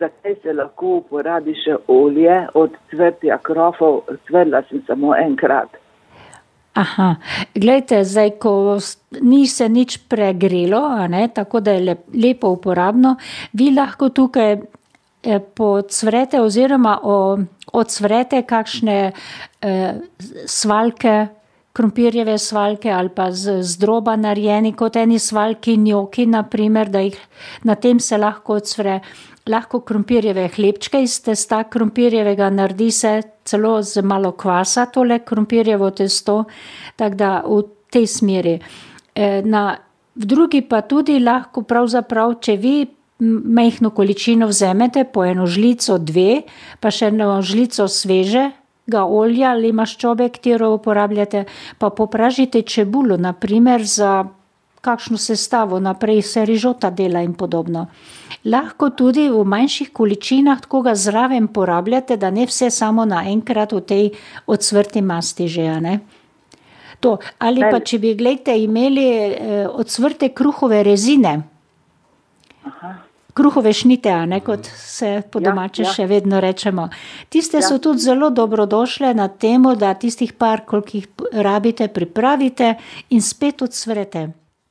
zakaj se lahko uporabi še olje od cvrtja krofov, cvrla sem samo enkrat. Aha, gledajte, zdaj, ko ni se nič pregrelo, ne, tako da je lep, lepo uporabno, vi lahko tukaj eh, podsvrete oziroma odsvrete kakšne eh, svalke, krompirjeve svalke ali pa z, z droba narejeni kot eni svalki njoki, naprimer, da jih na tem se lahko odsvre lahko krompirjeve hlebčke iz testa krompirjevega naredi se celo z malo kvasa tole krompirjevo testo, tako da v tej smeri. E, na, v drugi pa tudi lahko pravzaprav, če vi mehno količino vzemete, po eno žlico, dve, pa še eno žlico svežega olja ali maščobe, katero uporabljate, pa popražite čebulo, naprimer za kakšno sestavo, naprej se rižota dela in podobno lahko tudi v manjših količinah tako ga zraven porabljate, da ne vse samo naenkrat v tej odsvrti masti že, ne? To, ali pa če bi, gledajte, imeli eh, odsvrte kruhove rezine, Aha. Kruhove šnite, ne, kot se po ja, domače ja, ja. še vedno rečemo. Tiste ja. so tudi zelo dobrodošle na temo, da tistih par, koliko jih rabite, pripravite in spet odsvrete.